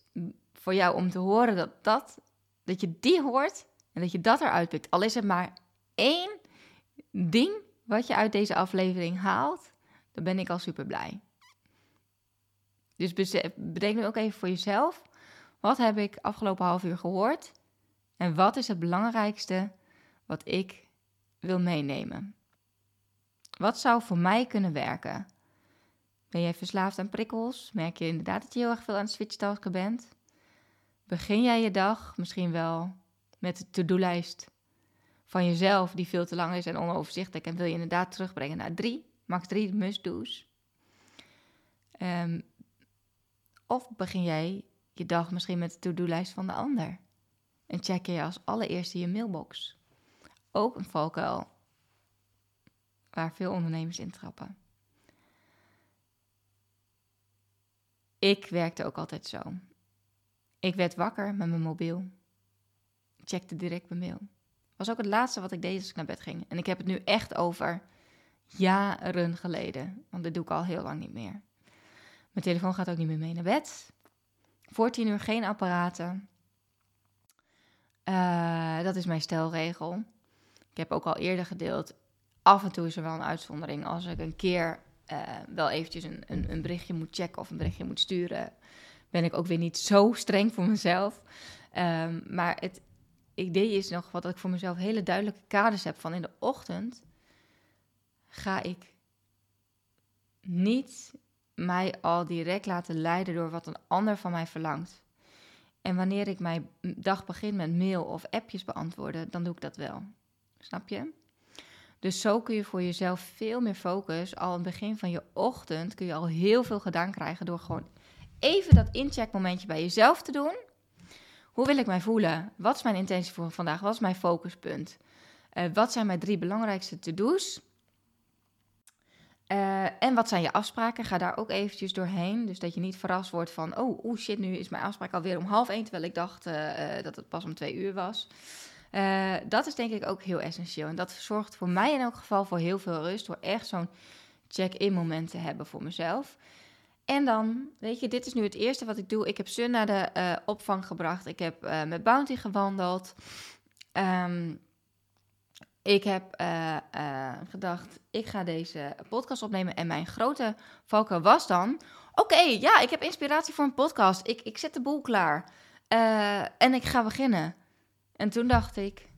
voor jou om te horen, dat, dat, dat je die hoort en dat je dat eruit pikt. Al is het maar één ding wat je uit deze aflevering haalt, dan ben ik al super blij. Dus bedenk nu ook even voor jezelf, wat heb ik afgelopen half uur gehoord? En wat is het belangrijkste wat ik wil meenemen? Wat zou voor mij kunnen werken? Ben jij verslaafd aan prikkels? Merk je inderdaad dat je heel erg veel aan het switchtasken bent? Begin jij je dag misschien wel met de to-do-lijst van jezelf die veel te lang is en onoverzichtelijk en wil je inderdaad terugbrengen naar drie, max drie must-do's? Um, of begin jij je dag misschien met de to-do-lijst van de ander? En check je als allereerste je mailbox. Ook een valkuil waar veel ondernemers in trappen. Ik werkte ook altijd zo. Ik werd wakker met mijn mobiel. Checkte direct mijn mail. Was ook het laatste wat ik deed als ik naar bed ging. En ik heb het nu echt over jaren geleden. Want dat doe ik al heel lang niet meer. Mijn telefoon gaat ook niet meer mee naar bed. Voor tien uur geen apparaten. Uh, dat is mijn stelregel. Ik heb ook al eerder gedeeld. Af en toe is er wel een uitzondering. Als ik een keer uh, wel eventjes een, een, een, berichtje moet checken of een berichtje moet sturen, ben ik ook weer niet zo streng voor mezelf. Um, maar het idee is nog wat ik voor mezelf hele duidelijke kaders heb van in de ochtend ga ik niet mij al direct laten leiden door wat een ander van mij verlangt. En wanneer ik mijn dag begin met mail of appjes beantwoorden, dan doe ik dat wel. Snap je? Dus zo kun je voor jezelf veel meer focus. Al aan het begin van je ochtend kun je al heel veel gedaan krijgen door gewoon even dat incheckmomentje bij jezelf te doen. Hoe wil ik mij voelen? Wat is mijn intentie voor vandaag? Wat is mijn focuspunt? Uh, wat zijn mijn drie belangrijkste to-do's? Uh, en wat zijn je afspraken? Ga daar ook eventjes doorheen. Dus dat je niet verrast wordt van... oh, oh shit, nu is mijn afspraak alweer om half één... terwijl ik dacht uh, dat het pas om twee uur was. Dat is denk ik ook heel essentieel. En dat zorgt voor mij in elk geval voor heel veel rust... door echt zo'n check-in moment te hebben voor mezelf. En dan, weet je, dit is nu het eerste wat ik doe. Ik heb Sun naar de opvang gebracht. Ik heb met Bounty gewandeld... Um, ik heb uh, gedacht, ik ga deze podcast opnemen. En mijn grote valkuil was dan... Oké, ja, ik heb inspiratie voor een podcast. Ik, ik zet de boel klaar. En ik ga beginnen. En toen dacht ik...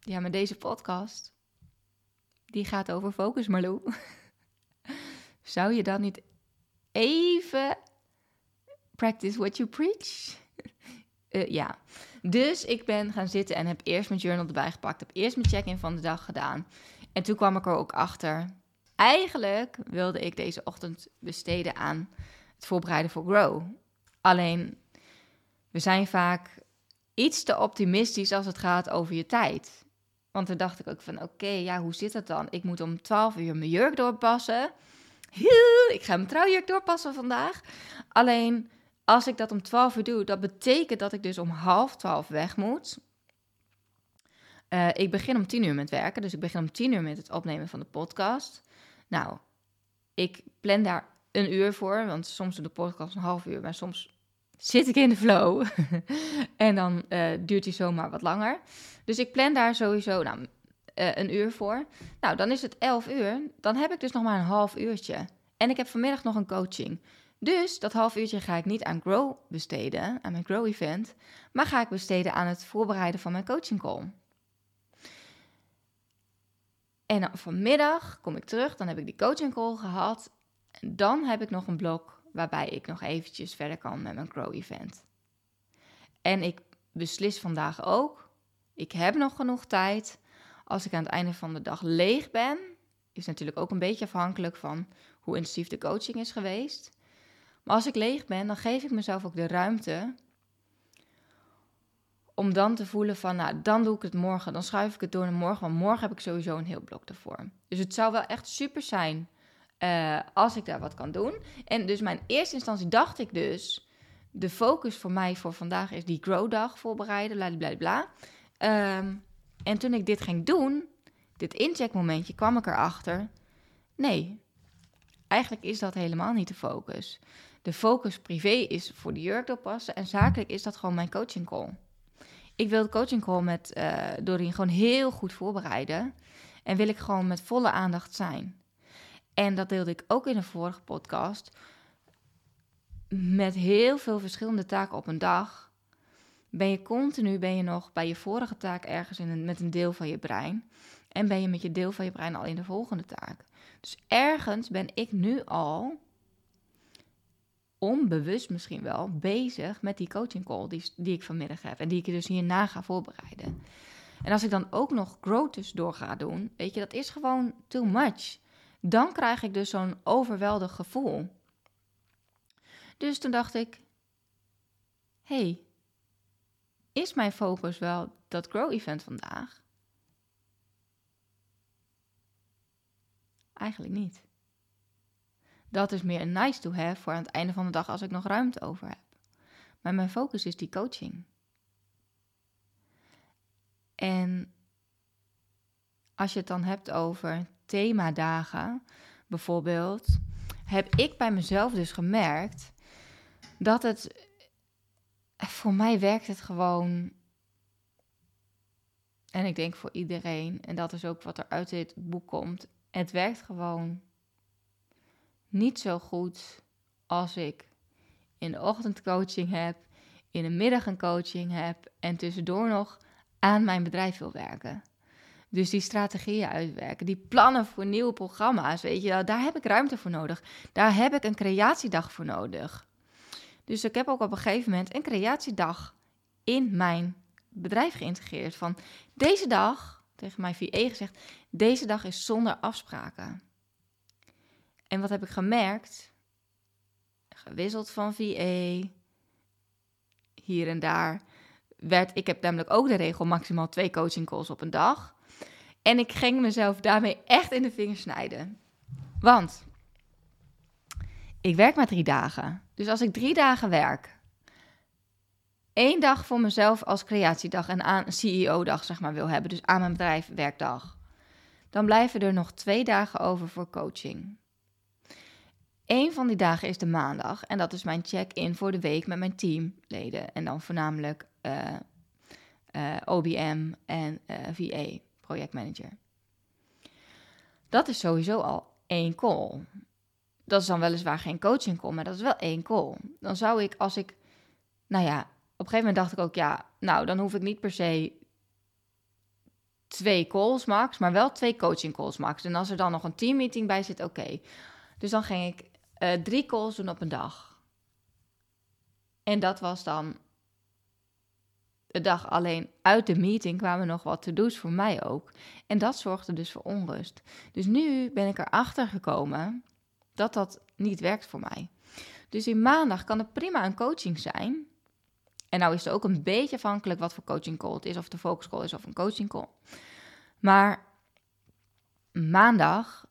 Ja, maar deze podcast... Die gaat over focus, Marlou. Zou je dan niet even... Practice what you preach? ja. Dus ik ben gaan zitten en heb eerst mijn journal erbij gepakt. Heb eerst mijn check-in van de dag gedaan. En toen kwam ik er ook achter. eigenlijk wilde ik deze ochtend besteden aan het voorbereiden voor Grow. Alleen, we zijn vaak iets te optimistisch als het gaat over je tijd. Want dan dacht ik ook van, oké, ja, hoe zit het dan? Ik moet om 12 uur mijn jurk doorpassen. Ik ga mijn trouwjurk doorpassen vandaag. Alleen, als ik dat om 12 uur doe, dat betekent dat ik dus om half 12 weg moet. Uh, ik begin om 10 uur met werken, dus ik begin om 10 uur met het opnemen van de podcast. Nou, ik plan daar een uur voor, want soms doe de podcast een half uur, maar soms zit ik in de flow. en dan uh, duurt die zomaar wat langer. Dus ik plan daar sowieso nou, uh, een uur voor. Nou, dan is het 11 uur. Dan heb ik dus nog maar een half uurtje. En ik heb vanmiddag nog een coaching. Dus dat half uurtje ga ik niet aan Grow besteden, aan mijn Grow event, maar ga ik besteden aan het voorbereiden van mijn coaching call. En vanmiddag kom ik terug, dan heb ik die coaching call gehad. En dan heb ik nog een blok waarbij ik nog eventjes verder kan met mijn Grow event. En ik beslis vandaag ook, ik heb nog genoeg tijd. Als ik aan het einde van de dag leeg ben, is natuurlijk ook een beetje afhankelijk van hoe intensief de coaching is geweest. Maar als ik leeg ben, dan geef ik mezelf ook de ruimte om dan te voelen van, nou, dan doe ik het morgen. Dan schuif ik het door naar morgen, want morgen heb ik sowieso een heel blok ervoor. Dus het zou wel echt super zijn uh, als ik daar wat kan doen. En dus mijn eerste instantie dacht ik dus, de focus voor mij voor vandaag is die grow-dag voorbereiden, bla bla bla. Um, en toen ik dit ging doen, dit incheckmomentje, kwam ik erachter, nee, eigenlijk is dat helemaal niet de focus. De focus privé is voor de jurk oppassen en zakelijk is dat gewoon mijn coaching call. Ik wil de coaching call met uh, gewoon heel goed voorbereiden. En wil ik gewoon met volle aandacht zijn. En dat deelde ik ook in een vorige podcast. Met heel veel verschillende taken op een dag. Ben je continu ben je nog bij je vorige taak ergens in met een deel van je brein. En ben je met je deel van je brein al in de volgende taak. Dus ergens ben ik nu al onbewust misschien wel bezig met die coaching call die, die ik vanmiddag heb. En die ik dus hierna ga voorbereiden. En als ik dan ook nog growth door ga doen, weet je, dat is gewoon too much. Dan krijg ik dus zo'n overweldig gevoel. Dus toen dacht ik, hey, is mijn focus wel dat grow event vandaag? Eigenlijk niet. Dat is meer een nice to have voor aan het einde van de dag als ik nog ruimte over heb. Maar mijn focus is die coaching. En als je het dan hebt over themadagen, bijvoorbeeld, heb ik bij mezelf dus gemerkt dat het voor mij werkt het gewoon. En ik denk voor iedereen, en dat is ook wat er uit dit boek komt. Het werkt gewoon niet zo goed als ik in de ochtend coaching heb, in de middag een coaching heb en tussendoor nog aan mijn bedrijf wil werken. Dus die strategieën uitwerken, die plannen voor nieuwe programma's, weet je, daar heb ik ruimte voor nodig. Daar heb ik een creatiedag voor nodig. Dus ik heb ook op een gegeven moment een creatiedag in mijn bedrijf geïntegreerd. Van deze dag, tegen mijn VE gezegd, deze dag is zonder afspraken. En wat heb ik gemerkt? Gewisseld van VA, hier en daar. Werd, ik heb namelijk ook de regel maximaal twee coaching calls op een dag. En ik ging mezelf daarmee echt in de vingers snijden. Want ik werk maar drie dagen. Dus als ik drie dagen werk, één dag voor mezelf als creatiedag en aan CEO-dag zeg maar wil hebben, dus aan mijn bedrijf werkdag, dan blijven er nog twee dagen over voor coaching. Eén van die dagen is de maandag en dat is mijn check-in voor de week met mijn teamleden en dan voornamelijk eh, eh, OBM en eh, VA, projectmanager. Dat is sowieso al één call dat is dan weliswaar geen coaching call, maar dat is wel één call. Dan zou ik, als ik, nou ja, op een gegeven moment dacht ik ook, ja, nou, dan hoef ik niet per se twee calls max, maar wel twee coaching calls max. En als er dan nog een teammeeting bij zit, oké. Dus dan ging ik uh, drie calls doen op een dag. En dat was dan de dag. Alleen uit de meeting kwamen nog wat to-do's voor mij ook. En dat zorgde dus voor onrust. Dus nu ben ik erachter gekomen dat dat niet werkt voor mij. Dus in maandag kan het prima een coaching zijn. En nou is het ook een beetje afhankelijk wat voor coaching call het is, of de focus call is of een coaching call. Maar maandag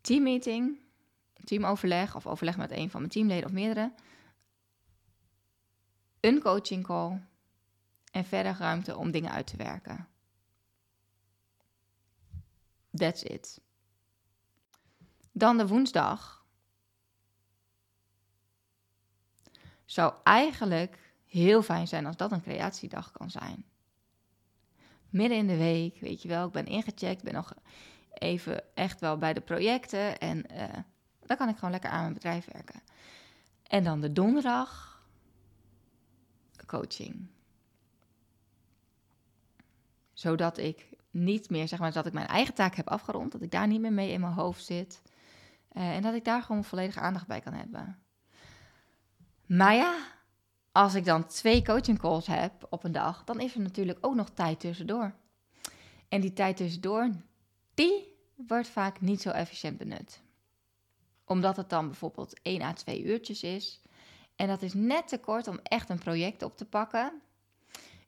teammeeting, teamoverleg of overleg met een van mijn teamleden of meerdere. Een coaching call en verder ruimte om dingen uit te werken. That's it. Dan de woensdag. Zou eigenlijk heel fijn zijn als dat een creatiedag kan zijn. Midden in de week, weet je wel, ik ben ingecheckt, ben nog even echt wel bij de projecten en uh, dan kan ik gewoon lekker aan mijn bedrijf werken. En dan de donderdag coaching. Zodat ik niet meer, zeg maar, dat ik mijn eigen taak heb afgerond, dat ik daar niet meer mee in mijn hoofd zit. Uh, en dat ik daar gewoon volledige aandacht bij kan hebben. Maar ja, als ik dan twee coaching calls heb op een dag, dan is er natuurlijk ook nog tijd tussendoor. En die tijd tussendoor, die wordt vaak niet zo efficiënt benut. Omdat het dan bijvoorbeeld 1 à 2 uurtjes is. En dat is net te kort om echt een project op te pakken.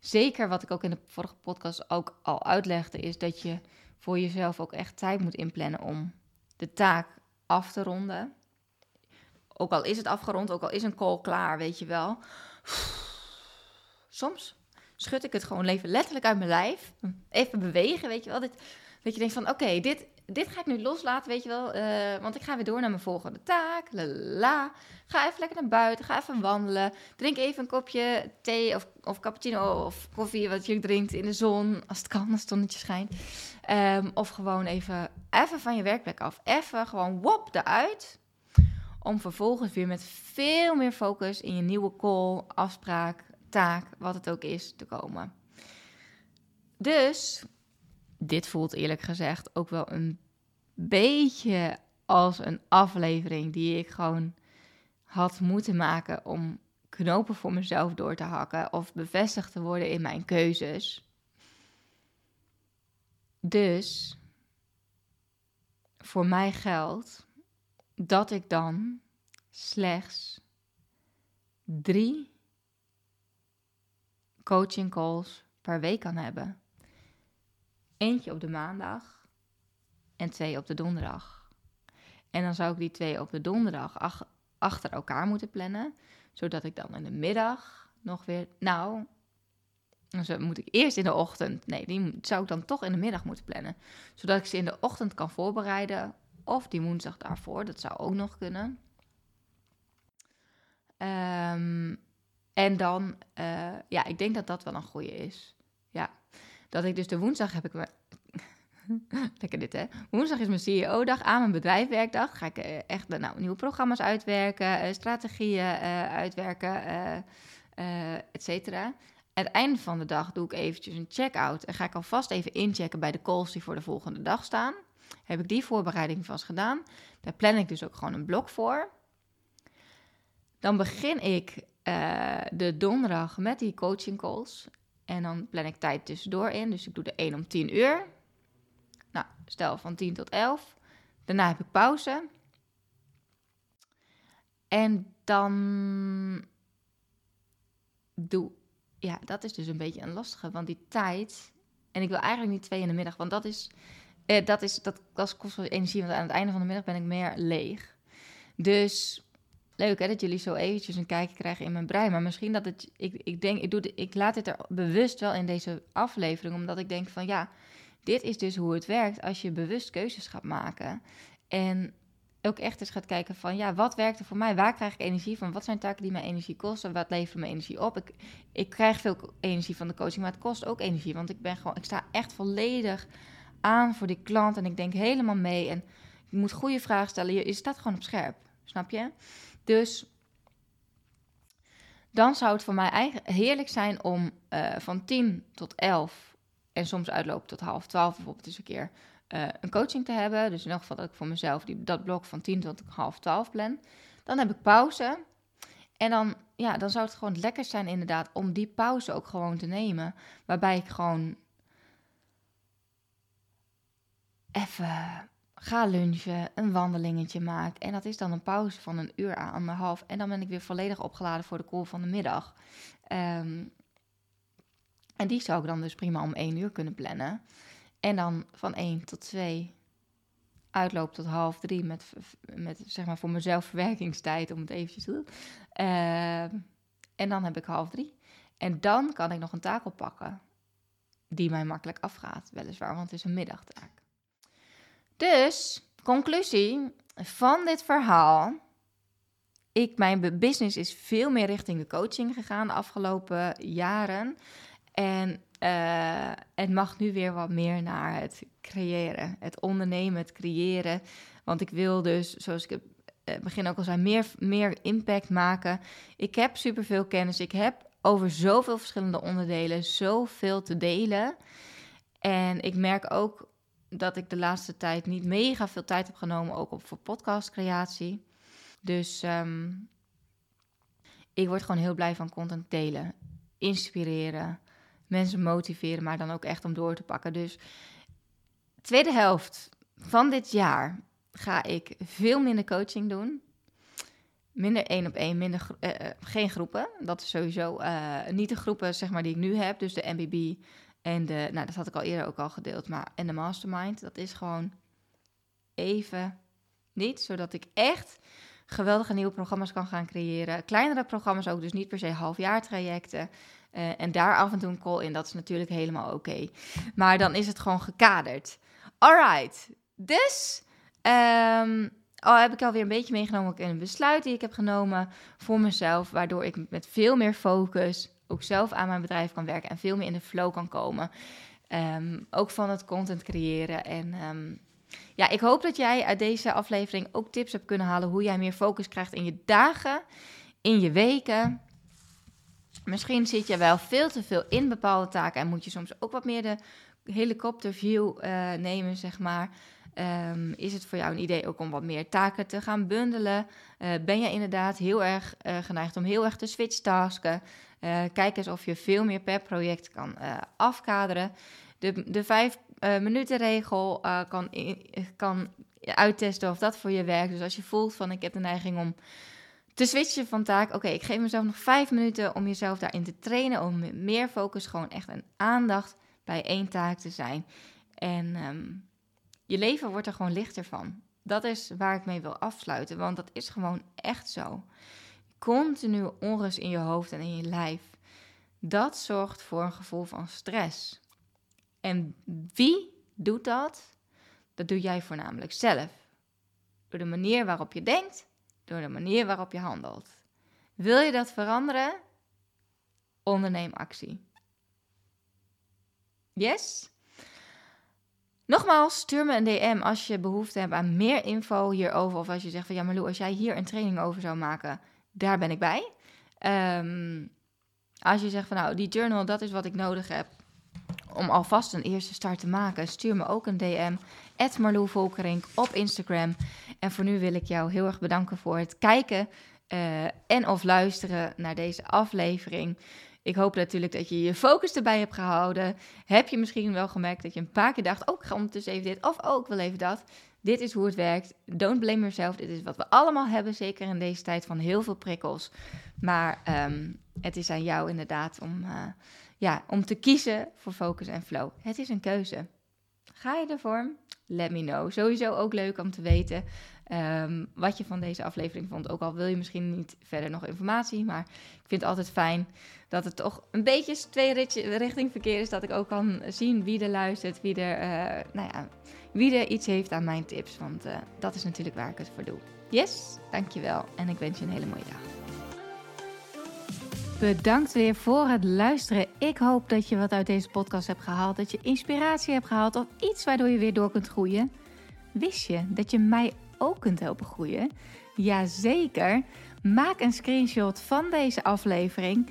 Zeker wat ik ook in de vorige podcast ook al uitlegde, is dat je voor jezelf ook echt tijd moet inplannen om de taak af te ronden. Ook al is het afgerond, ook al is een call klaar, weet je wel. Soms schud ik het gewoon even letterlijk uit mijn lijf. Even bewegen, weet je wel. Dit, dat je denkt van, oké, dit, dit ga ik nu loslaten, weet je wel. Uh, want ik ga weer door naar mijn volgende taak. La, Ga even lekker naar buiten, ga even wandelen. Drink even een kopje thee of, of cappuccino of koffie, wat je drinkt in de zon. Als het kan, als het zonnetje schijnt. Um, of gewoon even, even van je werkplek af. Even gewoon wop eruit. Om vervolgens weer met veel meer focus in je nieuwe call, afspraak, taak, wat het ook is, te komen. Dus dit voelt eerlijk gezegd ook wel een beetje als een aflevering die ik gewoon had moeten maken om knopen voor mezelf door te hakken of bevestigd te worden in mijn keuzes. Dus voor mij geldt dat ik dan slechts drie coaching calls per week kan hebben. Eentje op de maandag en twee op de donderdag. En dan zou ik die twee op de donderdag ach achter elkaar moeten plannen, zodat ik dan in de middag nog weer. Nou, dan moet ik eerst in de ochtend. Nee, die zou ik dan toch in de middag moeten plannen. Zodat ik ze in de ochtend kan voorbereiden. Of die woensdag daarvoor. Dat zou ook nog kunnen. Um, en dan, uh, ja, ik denk dat dat wel een goede is. Ja, dat ik dus de woensdag heb ik. Lekker dit, hè? Woensdag is mijn CEO-dag, aan mijn bedrijfwerkdag. Ga ik uh, echt nou, nieuwe programma's uitwerken, uh, strategieën uitwerken, et cetera. het einde van de dag doe ik eventjes een check-out en ga ik alvast even inchecken bij de calls die voor de volgende dag staan. Heb ik die voorbereiding vast gedaan. Daar plan ik dus ook gewoon een blok voor. Dan begin ik de donderdag met die coaching calls. En dan plan ik tijd tussendoor in. Dus ik doe de 1 om 10 uur. Nou, stel van 10 tot 11. Daarna heb ik pauze. En dan doe. Ja, dat is dus een beetje een lastige. Want die tijd. En ik wil eigenlijk niet twee in de middag. Want dat is. Eh, dat, is dat, dat kost wel energie. Want aan het einde van de middag ben ik meer leeg. Dus leuk hè, dat jullie zo eventjes een kijkje krijgen in mijn brein. Maar misschien dat het, ik, ik denk, ik, doe ik laat dit er bewust wel in deze aflevering, omdat ik denk van ja, dit is dus hoe het werkt als je bewust keuzes gaat maken. En ook echt eens gaat kijken van ja, wat werkt er voor mij? Waar krijg ik energie van? Wat zijn taken die mij energie kosten? Wat levert me energie op? Ik, ik krijg veel energie van de coaching, maar het kost ook energie. Want ik ben gewoon, ik sta echt volledig aan voor die klant en ik denk helemaal mee. En je moet goede vragen stellen. Je, je staat gewoon op scherp. Snap je? Dus dan zou het voor mij eigenlijk heerlijk zijn om uh, van 10 tot 11 en soms uitlopen tot half 12 bijvoorbeeld eens een keer uh, een coaching te hebben. Dus in elk geval dat ik voor mezelf die, dat blok van 10 tot half 12 plan. Dan heb ik pauze. En dan, ja, dan zou het gewoon lekker zijn inderdaad om die pauze ook gewoon te nemen. Waarbij ik gewoon even ga lunchen, een wandelingetje maak. En dat is dan een pauze van een uur aan anderhalf. En dan ben ik weer volledig opgeladen voor de call van de middag. Ehm, en die zou ik dan dus prima om één uur kunnen plannen. En dan van één tot twee uitloop tot half drie met, met zeg maar voor mezelf verwerkingstijd, om het eventjes te doen. Ehm, en dan heb ik half drie. En dan kan ik nog een taak oppakken die mij makkelijk afgaat, weliswaar, want het is een middagtaak. Dus, conclusie van dit verhaal. Ik, mijn business is veel meer richting de coaching gegaan de afgelopen jaren. En uh, het mag nu weer wat meer naar het creëren, het ondernemen, het creëren. Want ik wil dus, zoals ik het begin ook al zei, meer, meer impact maken. Ik heb superveel kennis. Ik heb over zoveel verschillende onderdelen zoveel te delen. En ik merk ook dat ik de laatste tijd niet mega veel tijd heb genomen, ook op voor podcastcreatie. Dus um, ik word gewoon heel blij van content delen, inspireren, mensen motiveren, maar dan ook echt om door te pakken. Dus tweede helft van dit jaar ga ik veel minder coaching doen. Minder één op één, minder uh, geen groepen. Dat is sowieso uh, niet de groepen zeg maar, die ik nu heb. Dus de MBB en de, nou dat had ik al eerder ook al gedeeld, maar en de mastermind. Dat is gewoon even niet, zodat ik echt geweldige nieuwe programma's kan gaan creëren. Kleinere programma's ook, dus niet per se halfjaartrajecten. Uh, en daar af en toe een call in, dat is natuurlijk helemaal oké. Maar dan is het gewoon gekaderd. Alright, dus um, al heb ik alweer een beetje meegenomen in een besluit die ik heb genomen voor mezelf, waardoor ik met veel meer focus ook zelf aan mijn bedrijf kan werken en veel meer in de flow kan komen. Um, ook van het content creëren. En um, ja, ik hoop dat jij uit deze aflevering ook tips hebt kunnen halen hoe jij meer focus krijgt in je dagen, in je weken. Misschien zit je wel veel te veel in bepaalde taken en moet je soms ook wat meer de helikopterview uh, nemen, zeg maar. Um, is het voor jou een idee ook om wat meer taken te gaan bundelen? Uh, ben je inderdaad heel erg uh, geneigd om heel erg te switchtasken? Uh, kijk eens of je veel meer per project kan afkaderen. De, de vijf minuten regel kan, uittesten of dat voor je werkt. Dus als je voelt van ik heb de neiging om te switchen van taak. Oké, ik geef mezelf nog vijf minuten om jezelf daarin te trainen. Om meer focus gewoon echt een aandacht bij één taak te zijn. En um, je leven wordt er gewoon lichter van. Dat is waar ik mee wil afsluiten, want dat is gewoon echt zo. Continu onrust in je hoofd en in je lijf. Dat zorgt voor een gevoel van stress. En wie doet dat? Dat doe jij voornamelijk zelf. Door de manier waarop je denkt, door de manier waarop je handelt. Wil je dat veranderen? Onderneem actie. Yes? Nogmaals, stuur me een DM als je behoefte hebt aan meer info hierover. Of als je zegt van ja, Marlou, als jij hier een training over zou maken, daar ben ik bij. Um, als je zegt van nou, die journal, dat is wat ik nodig heb om alvast een eerste start te maken, stuur me ook een DM. Marlou Volkerink op Instagram. En voor nu wil ik jou heel erg bedanken voor het kijken uh, en of luisteren naar deze aflevering. Ik hoop natuurlijk dat je je focus erbij hebt gehouden. Heb je misschien wel gemerkt dat je een paar keer dacht: oh, ik ga ondertussen even dit. Of oh, ik wil even dat. Dit is hoe het werkt. Don't blame yourself. Dit is wat we allemaal hebben, zeker in deze tijd van heel veel prikkels. Maar um, het is aan jou inderdaad om, uh, ja, om te kiezen voor focus en flow. Het is een keuze. Ga je ervoor? Let me know. Sowieso ook leuk om te weten um, wat je van deze aflevering vond. Ook al wil je misschien niet verder nog informatie. Maar ik vind het altijd fijn dat het toch een beetje twee richting verkeer is. Dat ik ook kan zien wie er luistert, wie er, uh, nou ja, wie er iets heeft aan mijn tips. Want uh, dat is natuurlijk waar ik het voor doe. Yes, dankjewel. En ik wens je een hele mooie dag. Bedankt weer voor het luisteren. Ik hoop dat je wat uit deze podcast hebt gehaald. Dat je inspiratie hebt gehaald of iets waardoor je weer door kunt groeien. Wist je dat je mij ook kunt helpen groeien? Jazeker. Maak een screenshot van deze aflevering.